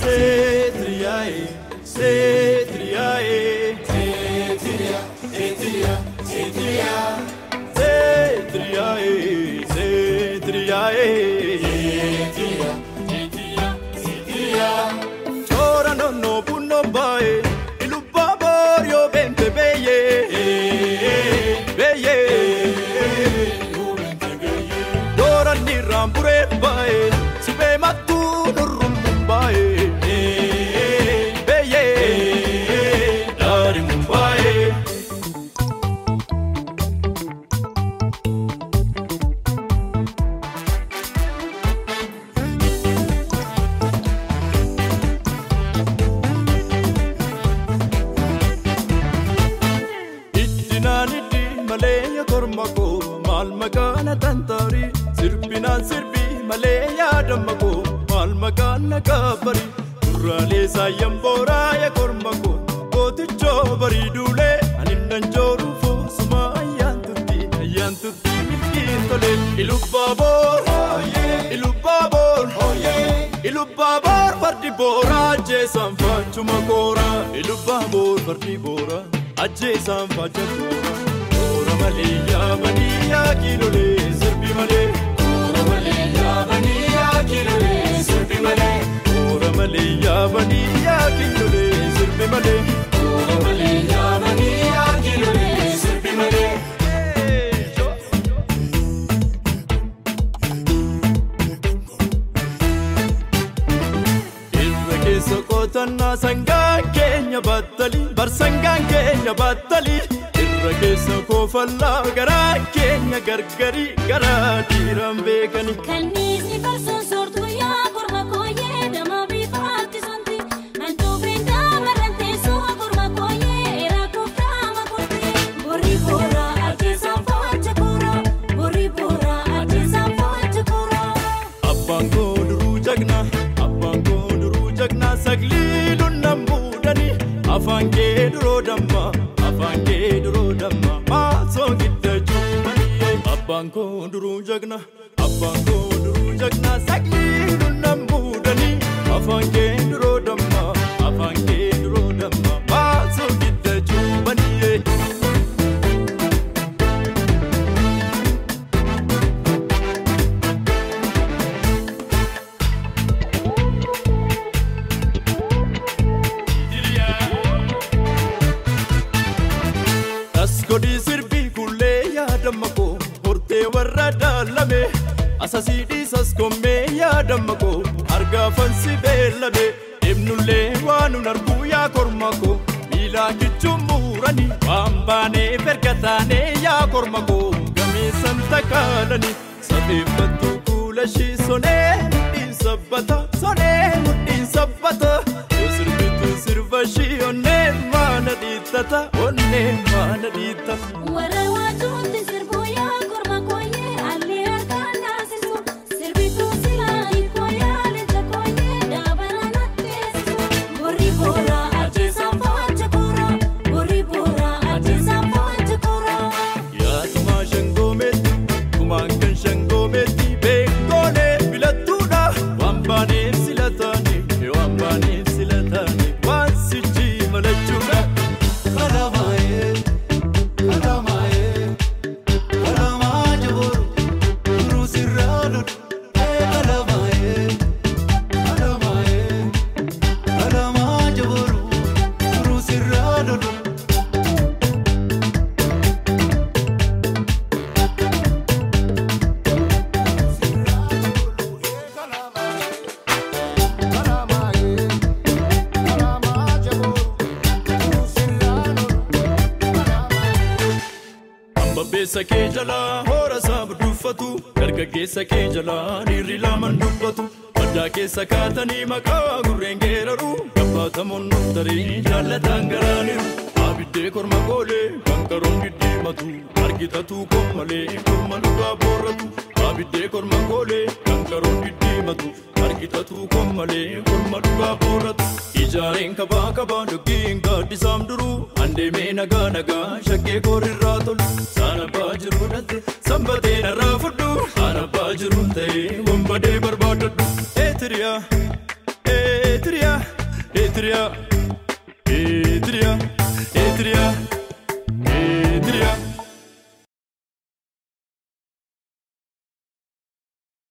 Cetriae, cetriae, cetria, cetria, cetria, cetriae, cetriae, cetria, cetria, cetria. Ora beye, beye. Ni rampure Ittinaan iddi malee korma koo maal makaana tantaari sirbinaan sirbii malee yaadama koo maal makaana kaabari duraalee saayyan booraa yaa korma koo gootichoo barii duulee ani nan jooruu fuusuma ayyaan turtii ayyaan turtii milkiin tolee ilubbaa boor ilubbaa boor ilubbaa boor fardi booraa ajjeesaan faachuma kooraa ilubbaa boor fardi booraa ajjeesaan faacha kooraa koora malee yaabanii yaa kiilolee sirbi malee Ora malee yaabanii yaa kiilolee sirbi malee. koora malee yaabanii yaa kiilolee sirbi malee. Ora malee yaabanii yaa kiilolee sirbi malee. Irra keessa qotannaa sangaan keenya battali bar sangaan keenya battali irra keessa koofallaa garaa keenya gargari garaa dhiiraan beekani. Kanniisni farsoon soortuu yaa afange duroodamma afange duroodamma maasoo gidda jubbaniye abbaan koo duruu jagna. Abbaan koo duruu jagna saqni afange duroo. Daalame asasii dhiisas kommee yaadama koo argaa fansi beellame deemnullee waan nun arguu yaa korma koo miilaa kichuun muurani waan baanee erga taanee yaa korma koo gameessan takaalani safeeffattuu kuula shii sonee mudhiin sabbata sonee mudhiin sabbata. Yoo sirbitu sirba shii onnee maana dhiittata onnee maana dhiittata. Ambabbeessa kee jalaa hoora isaa budduuffatu dargaggeessa kee jalaa dhiirri lamaan dubbatu maddaa keessa kaatanii maqaa gurreen geeraru gabbatamoon nuftarii jaallataan garaaniru abiddee korma goolee kan qaroon diddiimatu argitatu kommalee korma dhugaa boorratu abiddee korma goolee kan qaroon diddiimatu argitatu kommalee korma dhugaa boorratu Ijaareen kabaa kabaa dhukkeen gaaddisaam duruu handheemee nagaa nagaa shakkee koorrirraa tolu saan abbaa jiruu dhalte sanbatee narraa fudhu saan abbaa jiruun ta'ee wanbadee barbaadadhu eetiriyaa eetiriyaa eetiriyaa.